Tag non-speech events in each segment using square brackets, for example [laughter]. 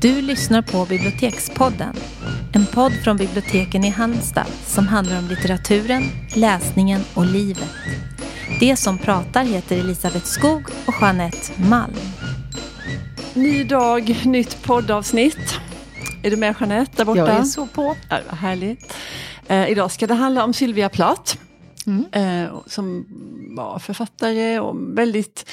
Du lyssnar på Bibliotekspodden. En podd från biblioteken i Halmstad som handlar om litteraturen, läsningen och livet. Det som pratar heter Elisabeth Skog och Jeanette Malm. Ny dag, nytt poddavsnitt. Är du med Jeanette där borta? Jag är så på. Ja, vad härligt. Eh, idag ska det handla om Sylvia Plath. Mm. Eh, som var författare och väldigt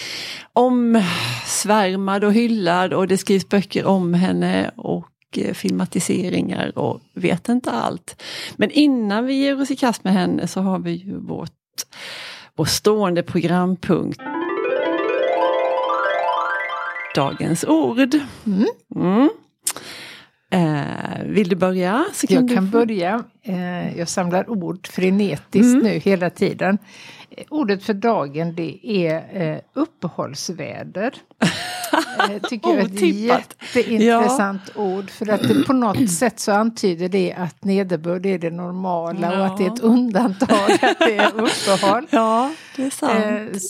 omsvärmad och hyllad och det skrivs böcker om henne och eh, filmatiseringar och vet inte allt. Men innan vi ger oss i kast med henne så har vi ju vårt, vår stående programpunkt. Dagens ord. Mm. Mm. Eh, vill du börja? Så Jag kan få- börja. Eh, Jag samlar ord frenetiskt Mm. nu hela tiden. Ordet för dagen det är eh, uppehållsväder. [laughs] Eh, tycker jag är ett jätteintressant ord. För att det på något [clears throat] sätt så antyder det att nederbörd är det normala och Ja. att det är ett undantag att det är [laughs] uppehåll. Ja, det är sant.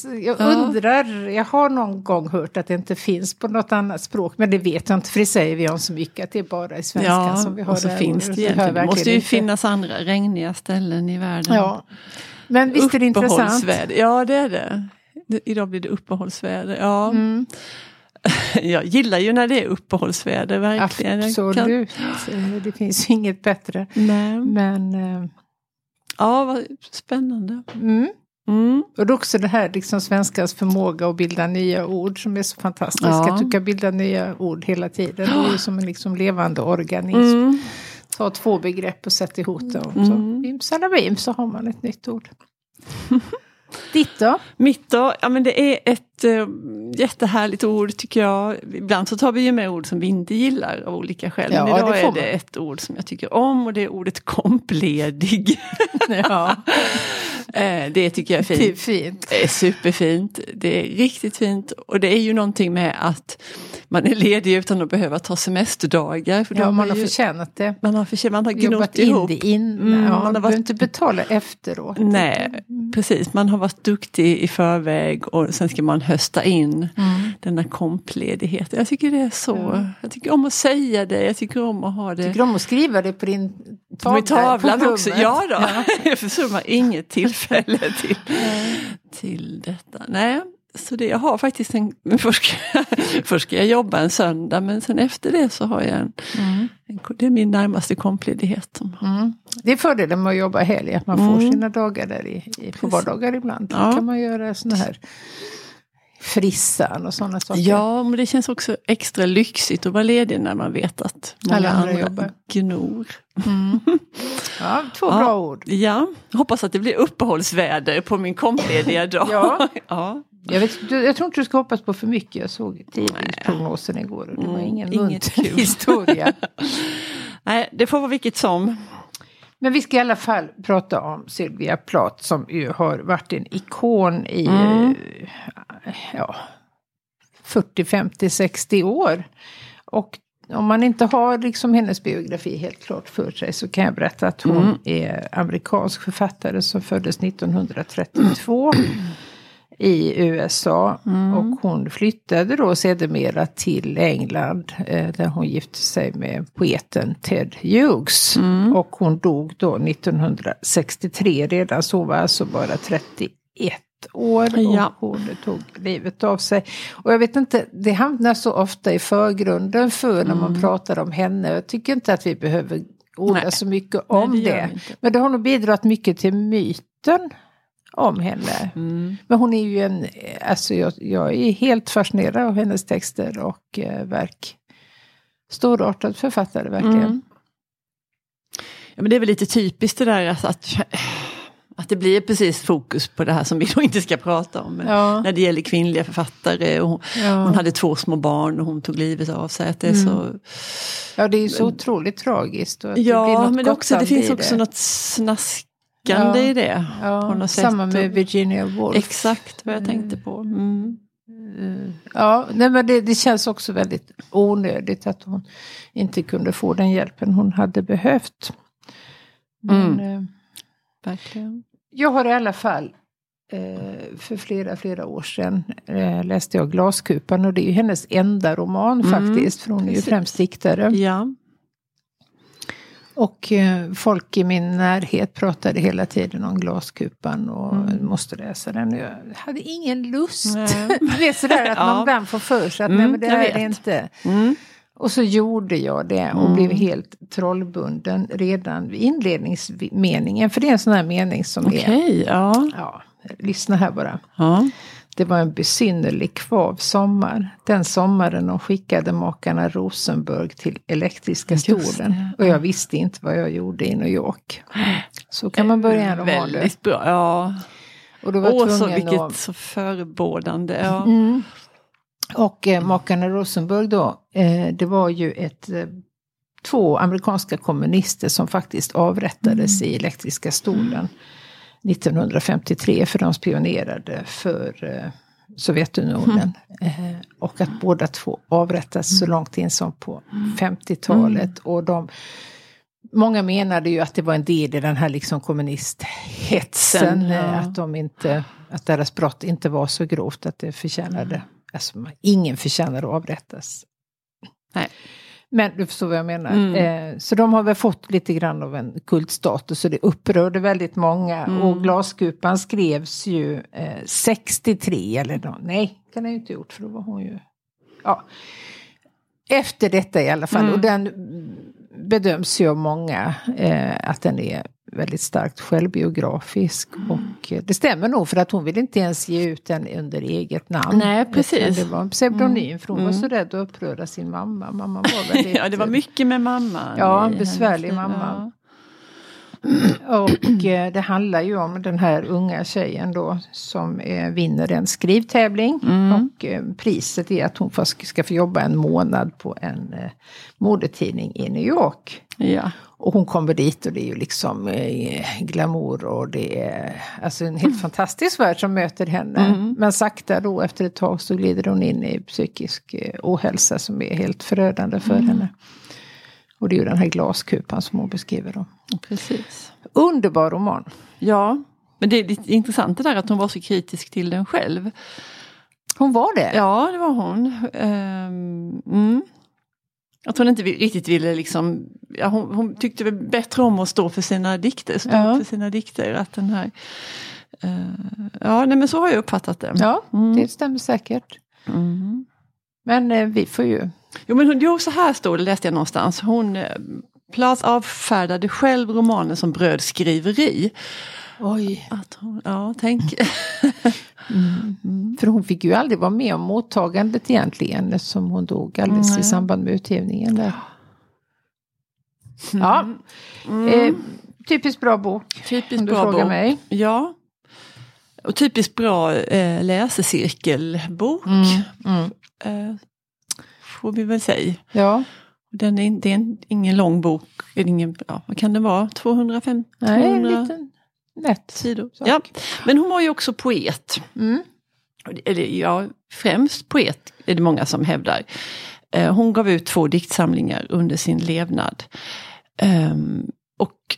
Eh, jag Ja. undrar, jag har någon gång hört att det inte finns på något annat språk, men det vet jag inte för det säger vi om så mycket att det är bara i svenskan som vi har och så det finns det egentligen. Det måste ju inte. finnas andra regniga ställen i världen. Ja. Men visst är det intressant? Ja, det är det. Idag blir det uppehållsväder. Ja. Mm, [laughs] Jag gillar ju när det är uppehållsväder, verkligen. Kan- absolut, Eh, det finns inget bättre. Nej. Men, eh, Ja, vad spännande. mm. Mm. Och också det här liksom svenskans förmåga att bilda nya ord som är så fantastiskt. Ja. Att du kan bilda nya ord hela tiden. Det är ju [gasps] som en liksom levande organism. Mm. Ta två begrepp och sätt ihop dem. Mm. Så bim salabim så har man ett nytt ord. [laughs] Ditt då? Mitt då? Ja men det är ett äh, jättehärligt ord tycker jag. Ibland så tar vi ju med ord som vi inte gillar av olika skäl. Ja, men idag det är det ett ord som jag tycker om och det är ordet kompledig. [laughs] Ja, [laughs] Eh, det tycker jag är fint. det är fint. Det är superfint. Det är riktigt fint. Och det är ju någonting med att man är ledig utan att behöva ta semesterdagar. För Ja, man har ju, förtjänat det. man har, förtjänat, man har gnott in ihop. det innan. Mm, ja, man har varit- behöver inte betala efteråt. Nej, precis. Man har varit duktig i förväg och sen ska man hösta in Mm. denna kompledighet. Jag tycker det är så. Ja. Jag tycker om att säga det. Jag tycker om att ha det. Tycker du om att skriva det på din På tavla? min tavlan på också. Ja då. [laughs] Jag försummar inget tillfälle [laughs] till, till detta. Nej, så det, jag har faktiskt en... Först ska, [laughs] först ska jag jobba en söndag men sen efter det så har jag en... Mm. en det är min närmaste kompledighet. Mm. Det är fördelen med att jobba helg, att man får Mm. sina dagar där i, i på vardagar ibland. Ja. Då kan man göra såna här frissan och sådana saker. Ja, men det känns också extra lyxigt att vara ledig när man vet att många Alla andra andra, jobbar. gnor. Mm. [laughs] ja två Ja. bra ord. Ja, hoppas att det blir uppehållsväder på min komplediga dag. Ja. [laughs] ja. Jag, vet, jag tror inte du ska hoppas på för mycket. Jag såg tidningsprognosen igår och det var Mm, ingen inget munter [laughs] historia. [laughs] Nej, det får vara vilket som. Men vi ska i alla fall prata om Sylvia Plath som ju har varit en ikon i Mm. ja, 40, 50, 60 år. Och om man inte har liksom hennes biografi helt klart för sig så kan jag berätta att hon Mm. är amerikansk författare som föddes 1932 i USA. Mm. Och hon flyttade då sedermera till England eh, där hon gifte sig med poeten Ted Hughes. Mm. Och hon dog då 1963 redan, så var alltså bara 31 år. Ja. Och hon tog livet av sig. Och jag vet inte, det hamnar så ofta i förgrunden för när man pratar om henne. Jag tycker inte att vi behöver orda Nej. så mycket om Nej, det det. Men det har nog bidragit mycket till myten om henne. Mm. Men hon är ju en, alltså jag, jag är helt fascinerad av hennes texter och eh, verk. Storartad författare verkligen. Mm. Ja, men det är väl lite typiskt det där att, att, att det blir precis fokus på det här som vi då inte ska prata om. Ja. När det gäller kvinnliga författare. Och hon, Ja. hon hade två små barn och hon tog livet av sig. Att det är Mm. så, ja, det är ju så otroligt tragiskt. Och att det blir ja, något men det, också, det finns också det. något snaskande Ja. i det. på Ja, samma med Virginia Woolf. Exakt vad jag tänkte på. Mm. Ja, nej, men det, det känns också väldigt onödigt att hon inte kunde få den hjälpen hon hade behövt. Men, Mm. eh, Verkligen. Jag har i alla fall eh, för flera, flera år sedan eh, läste jag Glaskupan och det är ju hennes enda roman Mm, faktiskt, för hon är ju precis. främst diktare. Ja. Och eh, folk i min närhet pratade hela tiden om Glaskupan och Mm. måste läsa den. Jag hade ingen lust. [laughs] Det är sådär att Ja. man ibland får för sig att Mm, nej men det här är inte. Mm. Och så gjorde jag det och Mm. blev helt trollbunden redan vid inledningsmeningen. För det är en sån här mening som är, Okej, ja. ja, lyssna här bara. ja. Det var en besynnerlig kvav sommar. Den sommaren de skickade makarna Rosenberg till elektriska Just stolen. det. Och jag visste inte vad jag gjorde i New York. Så kan man börja en roman. Väldigt bra, ja. Och då var Åh, så, vilket att... så förebådande. Ja. Mm. Och eh, makarna Rosenberg då, eh, det var ju ett, eh, två amerikanska kommunister som faktiskt avrättades Mm. i elektriska stolen 1953 för de spionerade för eh, Sovjetunionen. Mm. [laughs] Eh, och att båda två avrättas så långt in som på 50-talet. Och de, många menade ju att det var en del i den här liksom kommunisthetsen. Ja. eh, Att, de inte, att deras brott inte var så grovt att det förtjänade, alltså man- ingen förtjänar att avrättas. Nej. Men du förstår vad jag menar. Mm. Eh, så de har väl fått lite grann av en kultstatus och det upprörde väldigt många. Mm. Och Glaskupan skrevs ju eh, 63 eller nå, nej, kan jag ju inte gjort för då var hon ju... Ja. Efter detta i alla fall. Mm. Och den bedöms ju av många eh, att den är väldigt starkt självbiografisk. Mm. Och eh, det stämmer nog för att hon vill inte ens ge ut den under eget namn. Nej, precis. Det var en pseudonym för hon var Mm. så rädd att uppröra sin mamma. Mamma var väldigt... [laughs] ja, det var mycket med mamma. Ja, en besvärlig mamma. Och eh, det handlar ju om den här unga tjejen då som eh, vinner en skrivtävling. Mm. Och eh, priset är att hon ska få jobba en månad på en eh, modetidning i New York. Ja. Och hon kommer dit och det är ju liksom eh, glamour och det är alltså en helt fantastisk värld som möter henne. Mm. Men sakta då efter ett tag så glider hon in i psykisk eh, ohälsa som är helt förödande för Mm. henne. Och det är ju den här glaskupan som hon beskriver då. Precis. Underbar roman. Ja, men det är lite intressant det där att hon var så kritisk till den själv. Hon var det? Ja, det var hon. Ehm, mm. Att hon inte riktigt ville liksom, ja, hon, hon tyckte väl bättre om att stå för sina dikter, stå Ja. för sina dikter. Att den här, eh, ja, nej, men så har jag uppfattat det. Ja, Mm. det stämmer säkert. Mm. Men eh, vi får ju... Jo, men hon, jo, så här står det, läste jag någonstans. Hon eh, Plas avfärdade själv romanen som brödskriveri. Oj. Att hon, ja, tänk. Mm. För hon fick ju aldrig vara med om mottagandet egentligen eftersom hon dog alldeles Nej. i samband med utgivningen. Där. Ja, Mm. eh, typiskt bra bok. Typiskt bra frågar bok. mig. Ja. Och typiskt bra eh, läsecirkelbok. Mm. Eh, får vi väl säga. Ja, Den är, det är en, ingen lång bok. Ingen, ja, vad kan det vara? 205 nej, en 200 liten lätt. sidor. sak. Ja. Men hon var ju också poet. Mm. Eller ja, främst poet är det många som hävdar. Eh, hon gav ut två diktsamlingar under sin levnad. Ehm, och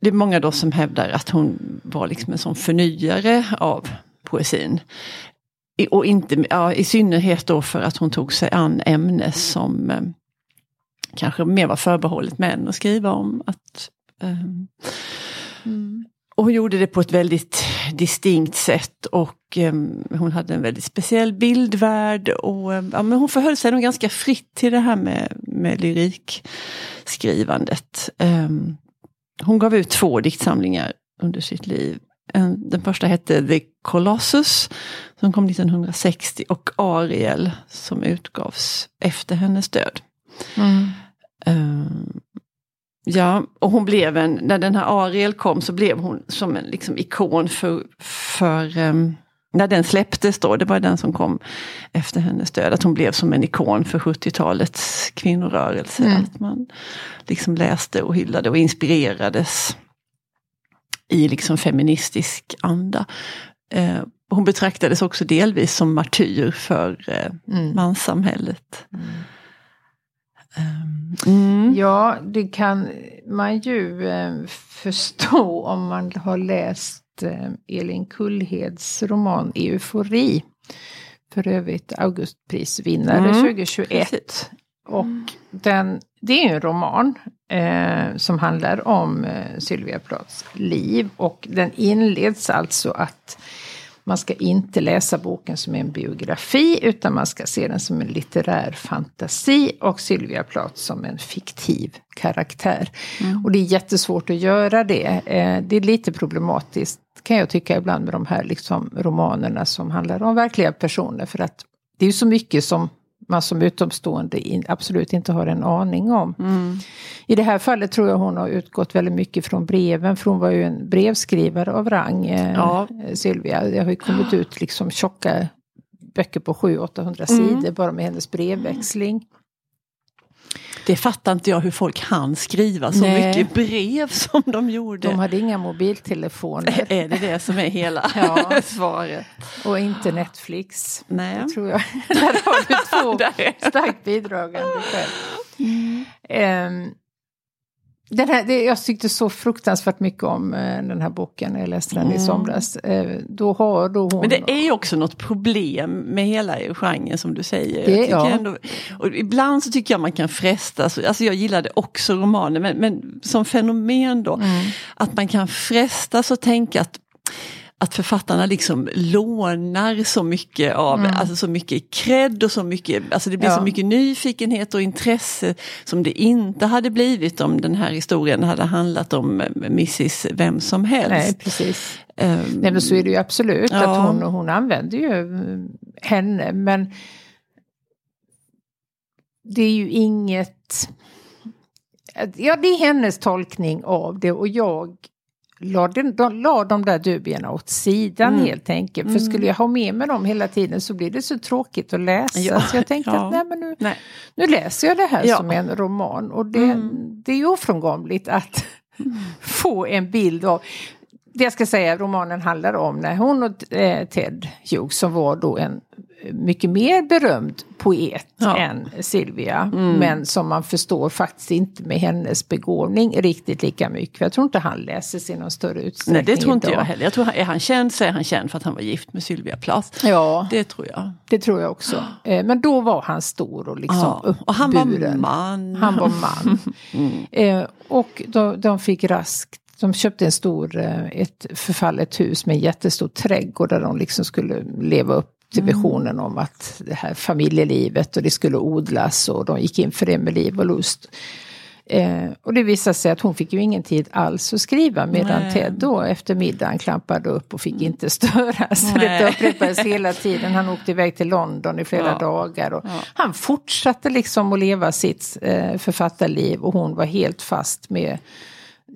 det är många då som hävdar att hon var liksom en sån förnyare av poesin. Och inte, ja, I synnerhet då för att hon tog sig an ämne som eh, kanske mer var förbehållet män att skriva om. Att, ehm, och hon gjorde det på ett väldigt distinkt sätt och em, hon hade en väldigt speciell bildvärld. Och, em, ja, men hon förhöll sig nog ganska fritt till det här med, med lyrikskrivandet. Em, hon gav ut två diktsamlingar under sitt liv. En, den första hette The Colossus som kom 1960 och Ariel som utgavs efter hennes död. Mm. Ja, och hon blev en, när den här Ariel kom så blev hon som en liksom, ikon för, för ehm, när den släpptes då, det var den som kom efter hennes död, att hon blev som en ikon för 70-talets kvinnorörelse. Mm. Att man liksom läste och hyllade och inspirerades i liksom feministisk anda. Eh, hon betraktades också delvis som martyr för eh, Mm. manssamhället. Ehm, mm. Ja, det kan man ju eh, förstå om man har läst eh, Elin Kullheds roman Eufori. För övrigt Augustprisvinnare Mm, 2021. precis. Och den, det är en roman eh, som handlar om eh, Sylvia Plaths liv. Och den inleds alltså att man ska inte läsa boken som en biografi utan man ska se den som en litterär fantasi och Sylvia Plath som en fiktiv karaktär. Och det är jättesvårt att göra det. Eh, det är lite problematiskt kan jag tycka ibland med de här liksom, romanerna som handlar om verkliga personer. För att det är ju så mycket som man som utomstående in, absolut inte har en aning om. I det här fallet tror jag hon har utgått väldigt mycket från breven, för hon var ju en brevskrivare av rang, eh, Ja. Sylvia. Det har ju kommit ut liksom tjocka böcker på 700-800 sidor bara med hennes brevväxling. Det fattar inte jag hur folk hann skriva så Nej. mycket brev som de gjorde. De hade inga mobiltelefoner [laughs] Är det det som är hela [laughs] Ja. [laughs] svaret? och inte Netflix. Nej. Det tror jag. Där har du två starkt bidragande skäl. Ehm, den här, det, jag tyckte så fruktansvärt mycket om eh, den här boken när jag läste den i somras. Eh, då har då hon... Mm. Men det är ju också något problem med hela genren som du säger. Det- ja. ändå, och ibland så tycker jag man kan frestas, alltså jag gillade också romaner men, men som fenomen då, Mm. att man kan frestas att tänka att att författarna liksom lånar så mycket av, alltså så mycket cred och så mycket, alltså det blir Mm. Ja. så mycket nyfikenhet och intresse som det inte hade blivit om den här historien hade handlat om eh, Mrs Vem som helst. Nej, precis. Ehm, Nej, men så är det ju absolut. Ja. Att hon, hon använder ju mm, henne, men det är ju inget... Ja, det är hennes tolkning av det och jag la, den, de, la de där dubierna åt sidan Mm. helt enkelt. För skulle jag ha med mig dem hela tiden så blir det så tråkigt att läsa. Ja, Så jag tänkte ja. att nej, men nu, nej. nu läser jag det här Ja. som en roman. Och det, Mm. det är ju ofrånkomligt att [laughs] få en bild av det jag ska säga romanen handlar om när hon och eh, Ted Hughes som var då en mycket mer berömd poet Ja. än Silvia. Men som man förstår faktiskt inte med hennes begåvning riktigt lika mycket. För jag tror inte han läses i någon större utsträckning Nej det tror inte idag. jag heller. Jag tror, är han känd så är han känd för att han var gift med Sylvia Plath. Ja, det, Det tror jag. tror jag också. [gasps] Eh, men då var han stor och liksom Ja. Och han var uppburen. man. Han var man. [laughs] eh, och de, de fick raskt, de köpte en stor, eh, ett förfallet hus med en jättestor trädgård där de liksom skulle leva upp till visionen om att det här familjelivet och det skulle odlas och de gick in för det med liv och lust. Eh, och det visade sig att hon fick ju ingen tid alls att skriva medan Nej. Ted då efter middagen klampade upp och fick inte störas. Detta upprepades hela tiden. Han åkte iväg till London i flera Ja. dagar. Och Han fortsatte liksom att leva sitt eh, författarliv och hon var helt fast med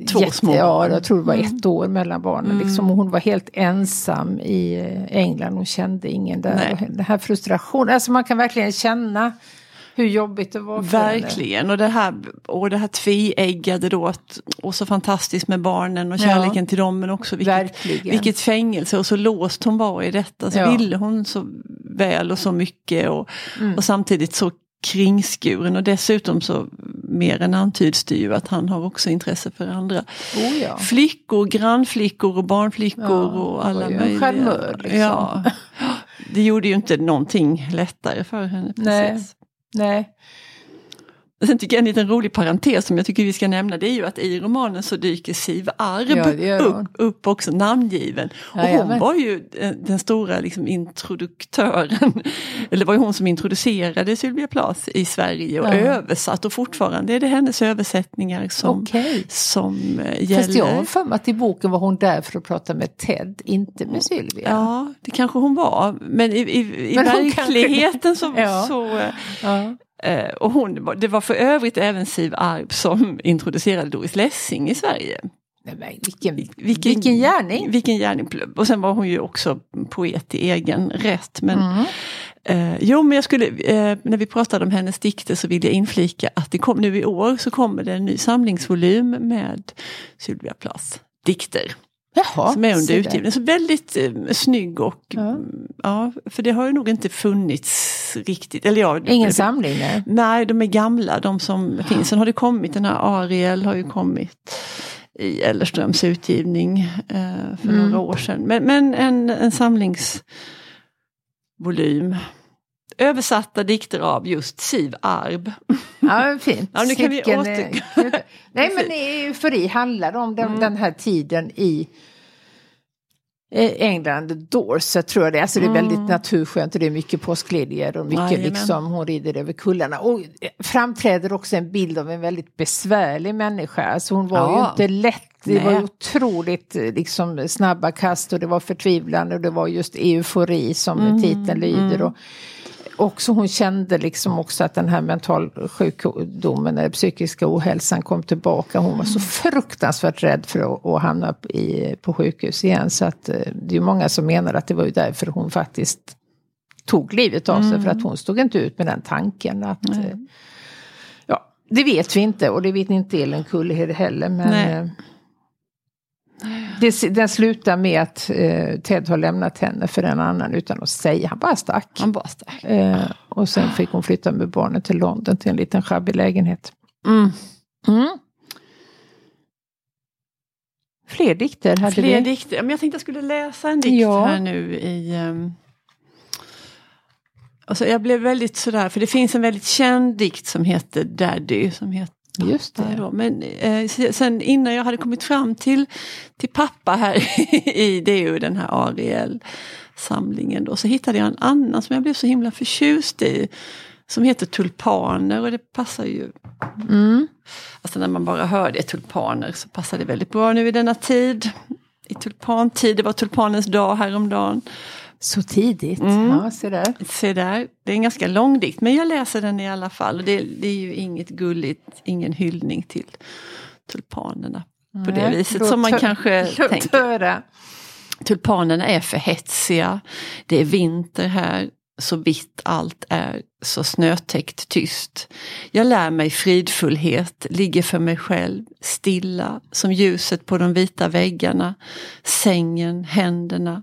Två små Ja, jag tror det var ett år mellan barnen. Liksom, och hon var helt ensam i eh, England. Hon kände ingen där. Nej. Den här frustrationen, alltså man kan verkligen känna hur jobbigt det var för henne. Verkligen, och det här, och det här tveeggade då, att, och så fantastiskt med barnen och Ja. kärleken till dem men också vilket, Verkligen. vilket fängelse och så låst hon var i detta. Så Ja. ville hon så väl och så mycket och, Mm. och samtidigt så kringskuren och dessutom så mer än antyds det ju att han har också intresse för andra Oh, ja. flickor, grannflickor och barnflickor Ja, och alla möjliga. charmör, liksom. Ja. Det gjorde ju inte någonting lättare för henne. Precis. Nej. Nej. Sen tycker jag en liten rolig parentes som jag tycker vi ska nämna det är ju att i romanen så dyker Siv Arb Ja, upp, upp också namngiven. Och hon Jajamän. var ju den, den stora liksom introduktören, [laughs] eller var ju hon som introducerade Sylvia Plath i Sverige och Ja. översatt och fortfarande är det hennes översättningar som, Okej. som eh, gäller. Fast jag har för mig att i boken var hon där för att prata med Ted, inte med Sylvia. Ja, det kanske hon var. Men i, i, i Men verkligheten så... [laughs] Ja. så eh, och hon, det var för övrigt även Siv Arp som introducerade Doris Lessing i Sverige. Nej, men vilken, vilken, gärning! Vilken gärning. Och sen var hon ju också poet i egen rätt. Men, Mm. eh, jo, men jag skulle, eh, när vi pratade om hennes dikter så vill jag inflika att det kom, nu i år så kommer det en ny samlingsvolym med Sylvia Plaths dikter. Jaha, som är under utgivning. Så väldigt eh, snygg och Ja. mm, ja, för det har ju nog inte funnits riktigt. Eller ja, Ingen samling, nej. Nej, de är gamla de som finns. Sen har det kommit, den här Ariel har ju kommit i Ellerströms utgivning eh, för Mm. några år sedan. Men, men en, en samlingsvolym. Översatta dikter av just Siv Arb. Ja, fint. Ja, nu kan vi åter- [laughs] Nej, men eufori handlar om den, Mm. den här tiden i eh, England, Dorset tror jag det är. Alltså det är väldigt naturskönt och det är mycket påskliljor och mycket Jajamän. liksom hon rider över kullarna. Och eh, framträder också en bild av en väldigt besvärlig människa. Alltså hon var Ja. ju inte lätt. Det var Nej. ju otroligt eh, liksom, snabba kast och det var förtvivlan och det var just eufori som Mm. titeln lyder. Och, också hon kände liksom också att den här mentalsjukdomen eller psykiska ohälsan kom tillbaka. Hon var så fruktansvärt rädd för att, att hamna i, på sjukhus igen. Så att eh, det är många som menar att det var ju därför hon faktiskt tog livet av sig. För att hon stod inte ut med den tanken. Att, eh, ja, det vet vi inte och det vet inte Elin Kullhed heller. Men Nej. Det, den slutar med att eh, Ted har lämnat henne för en annan utan att säga. Han bara stack. Han bara stack. Eh, och sen fick hon flytta med barnen till London till en liten sjabbig lägenhet. Mm. Mm. Fler dikter hade Fler vi. dikter. Men jag tänkte jag skulle läsa en dikt Ja. här nu i... Um... Alltså jag blev väldigt sådär, för det finns en väldigt känd dikt som heter Daddy. Som heter Just det. då. Men eh, sen innan jag hade kommit fram till, till pappa här [laughs] i det är ju den här Ariel-samlingen då, så hittade jag en annan som jag blev så himla förtjust i. Som heter Tulpaner och det passar ju Mm. Alltså när man bara hör det, tulpaner, så passar det väldigt bra nu i denna tid. I tulpantid, det var tulpanens dag häromdagen. Så tidigt. Mm. Ja, se där. Se där, det är en ganska lång dikt, men jag läser den i alla fall. Och det, det är ju inget gulligt, ingen hyllning till tulpanerna. På det viset som man kanske [laughs] tänker. höra. Tulpanerna är för hetsiga. Det är vinter här, så vitt allt är, så snötäckt tyst. Jag lär mig fridfullhet, ligger för mig själv, stilla, som ljuset på de vita väggarna, sängen, händerna.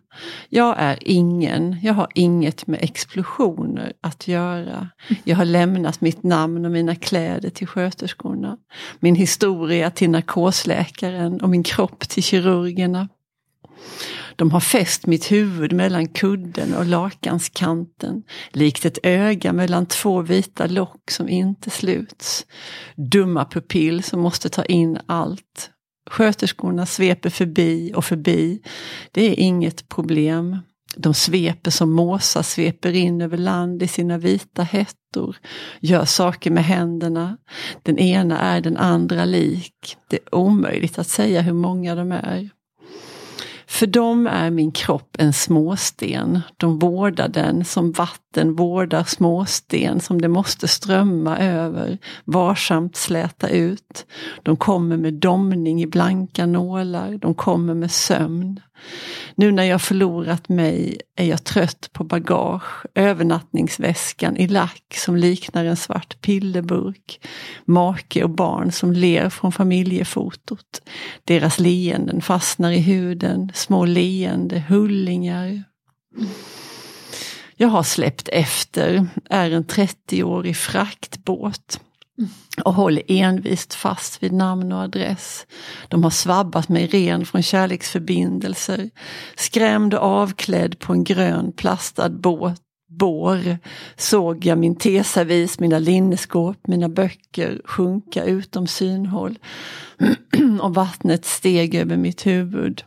Jag är ingen, jag har inget med explosioner att göra. Jag har lämnat mitt namn och mina kläder till sköterskorna. Min historia till narkosläkaren och min kropp till kirurgerna. De har fäst mitt huvud mellan kudden och lakanskanten, likt ett öga mellan två vita lock som inte sluts. Dumma pupill som måste ta in allt. Sköterskorna sveper förbi och förbi. Det är inget problem. De sveper som måsar sveper in över land i sina vita hettor, gör saker med händerna. Den ena är den andra lik. Det är omöjligt att säga hur många de är. För dem är min kropp en småsten. De vårdar den som vatten vårdar småsten som det måste strömma över, varsamt släta ut. De kommer med domning i blanka nålar, de kommer med sömn. Nu när jag förlorat mig är jag trött på bagage, övernattningsväskan i lack som liknar en svart pillerburk, make och barn som ler från familjefotot. Deras leenden fastnar i huden, små leende hullingar. Jag har släppt efter, är en 30-årig fraktbåt och håller envist fast vid namn och adress. De har svabbat mig ren från kärleksförbindelser, skrämd och avklädd på en grön plastad båt bår såg jag min teservis, mina linneskåp, mina böcker sjunka utom synhåll [clears throat] och vattnet steg över mitt huvud.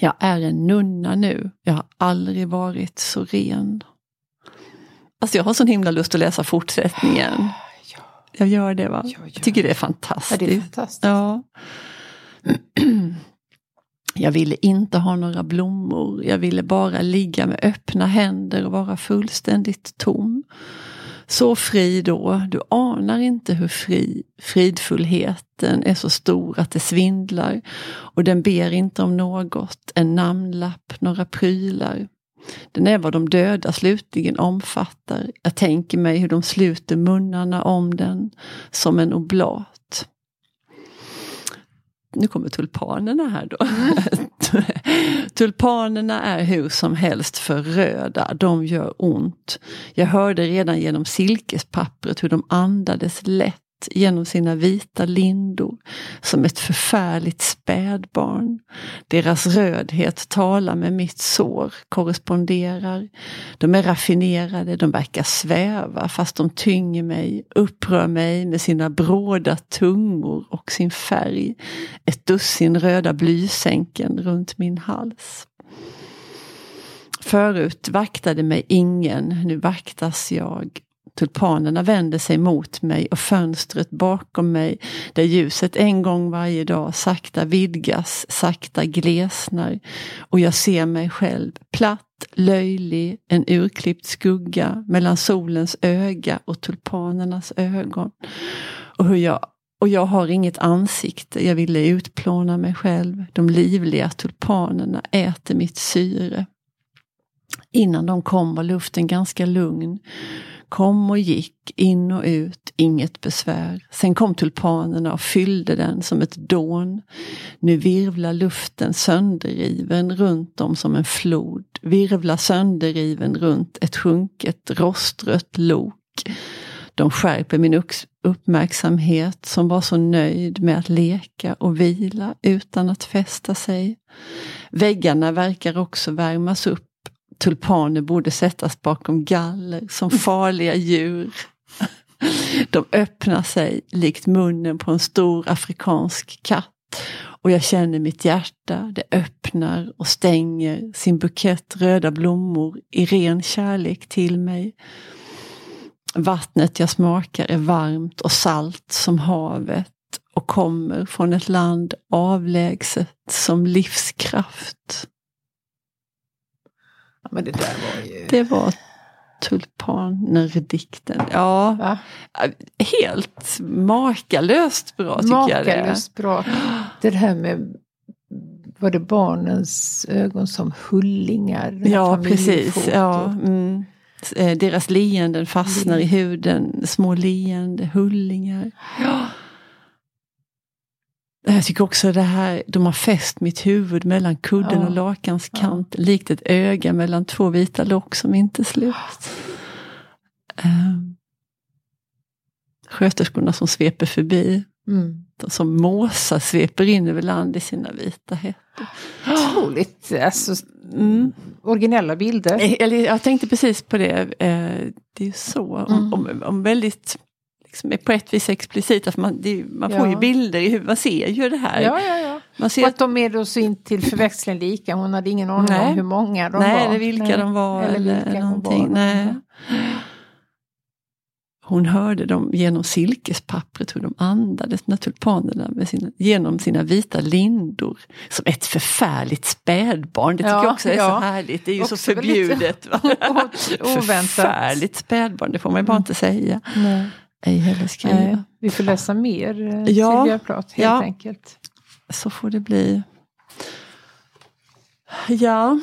Jag är en nunna nu, jag har aldrig varit så ren. Alltså jag har sån himla lust att läsa fortsättningen. Jag gör det va? Ja, ja. Jag tycker det är Ja, fantastiskt. det är fantastiskt. Ja. [clears throat] Jag ville inte ha några blommor. Jag ville bara ligga med öppna händer och vara fullständigt tom. Så fri då, du anar inte hur fri fridfullheten är så stor att det svindlar. Och den ber inte om något, en namnlapp, några prylar. Den är vad de döda slutligen omfattar. Jag tänker mig hur de sluter munnarna om den som en oblat. Nu kommer tulpanerna här då. [laughs] tulpanerna är hur som helst för röda, de gör ont. Jag hörde redan genom silkespappret hur de andades lätt genom sina vita lindor som ett förfärligt spädbarn. Deras rödhet talar med mitt sår, korresponderar. De är raffinerade, de verkar sväva fast de tynger mig, upprör mig med sina bråda tungor och sin färg. Ett dussin röda blysänken runt min hals. Förut vaktade mig ingen, nu vaktas jag. Tulpanerna vänder sig mot mig och fönstret bakom mig där ljuset en gång varje dag sakta vidgas, sakta glesnar och jag ser mig själv platt, löjlig, en urklippt skugga mellan solens öga och tulpanernas ögon. Och hur jag och jag har inget ansikte, jag ville utplåna mig själv. De livliga tulpanerna äter mitt syre. Innan de kom var luften ganska lugn. Kom och gick, in och ut, inget besvär. Sen kom tulpanerna och fyllde den som ett dån. Nu virvlar luften sönderriven runt dem som en flod. Virvlar sönderriven runt ett sjunket rostrött lok. De skärper min uppmärksamhet som var så nöjd med att leka och vila utan att fästa sig. Väggarna verkar också värmas upp tulpaner borde sättas bakom galler som farliga djur. De öppnar sig likt munnen på en stor afrikansk katt. Och jag känner mitt hjärta, det öppnar och stänger sin bukett röda blommor i ren kärlek till mig. Vattnet jag smakar är varmt och salt som havet och kommer från ett land avlägset som livskraft. Men det där var ju... Det var tulpanerdikten. Ja, Va? helt makalöst bra tycker jag det är. Makalöst bra. Det här med var det barnens ögon som hullingar? Ja, precis. Ja, mm. Eh, Deras leenden fastnar i huden, små leende hullingar. Ja. Jag tycker också det här, de har fäst mitt huvud mellan kudden Ja. och lakanskanten, likt ett öga mellan två vita lock som inte sluts. Um, sköterskorna som sveper förbi, Mm. de som måsar sveper in över land i sina vita hättor. Otroligt alltså, Mm. originella bilder. Eh, Eller, jag tänkte precis på det. Eh, det är ju så, om, Mm. om, om väldigt liksom, är på ett vis explicit, för man, det, man får Ja. ju bilder i huvudet, man ser ju det här. Ja, ja, ja. Man Och ser att de är då så in till förväxling lika. Hon hade ingen aning om hur många de nej, var. eller vilka Nej. de var Eller eller, vilka hon någonting. var. Nej. Hon hörde dem genom silkespappret hur de andades, de här tulpanerna, med sina, genom sina vita lindor. Som ett förfärligt spädbarn. Det tycker Ja, jag också är ja. så härligt. Det är ju så Också väldigt förbjudet. [laughs] Oväntat. Förfärligt spädbarn, det får man ju bara inte säga. Nej. Ej heller skriva. Nej, vi får läsa mer eh, Ja. Silvia Plath helt Ja. enkelt. Så får det bli. Ja,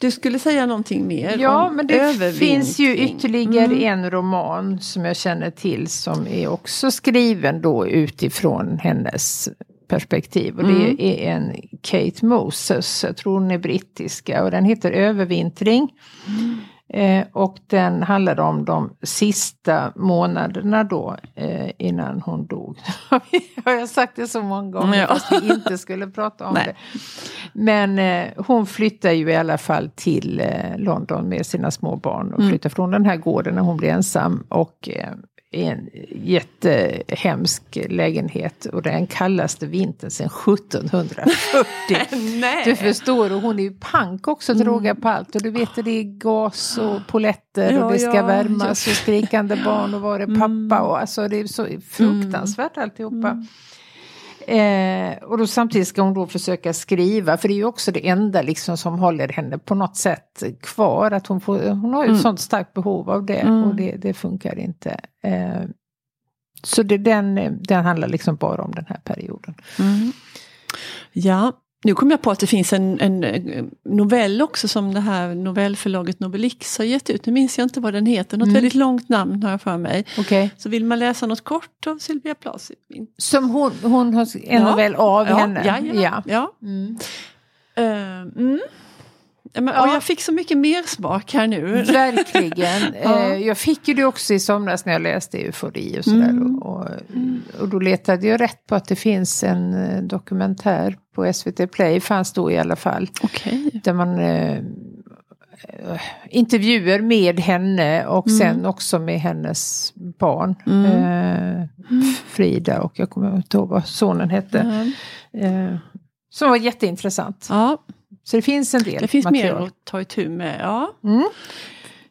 du skulle säga någonting mer Ja, om men det finns ju ytterligare Mm. en roman som jag känner till som är också skriven då utifrån hennes perspektiv. Och Mm. det är en Kate Moses, jag tror hon är brittiska och den heter Övervintring. Mm. Eh, och den handlar om de sista månaderna då eh, innan hon dog. [laughs] Har jag sagt det så många gånger Ja. fast vi inte skulle prata om Nej. det. Men eh, hon flyttar ju i alla fall till eh, London med sina små barn och Mm. flyttar från den här gården när hon blir ensam. Och eh, i en jättehemsk lägenhet och den kallaste vintern sedan 1740. [laughs] Nej. Du förstår, och hon är ju pank också till råga på allt. Och du vet, det är gas och poletter Ja, och det ska ja, värmas ja. och skrikande barn och var är [laughs] pappa och alltså det är så fruktansvärt alltihopa. Eh, och då samtidigt ska hon då försöka skriva, för det är ju också det enda liksom som håller henne på något sätt kvar. Att hon, får, hon har ju ett sånt starkt behov av det och det, det funkar inte. Eh, så det, den, den handlar liksom bara om den här perioden. Mm. Ja, nu kom jag på att det finns en, en eh, novell också som det här novellförlaget Nobelix har gett ut. Nu minns jag inte vad den heter, något Mm. väldigt långt namn har jag för mig. Okej. Så vill man läsa något kort av Sylvia Plath. Som hon, hon har en Ja. novell av ja, henne? Ja, ja. ja. Mm. Eh, mm. Ja, men, och jag fick så mycket mer smak här nu. Verkligen. [laughs] Ja. Eh, Jag fick ju det också i somras när jag läste Eufori och sådär. Mm. Och, och, då letade jag rätt på att det finns en eh, dokumentär på SVT Play, fanns då i alla fall. Okej. Där man eh, eh, intervjuer med henne och Mm. sen också med hennes barn. Mm. Eh, Frida och jag kommer inte ihåg vad sonen hette. Ja. Eh, som var jätteintressant. ja, Så det finns en del det finns material. mer att ta itu med. Ja. Mm.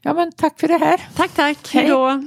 Ja men tack för det här. Tack, tack. Hej. Då.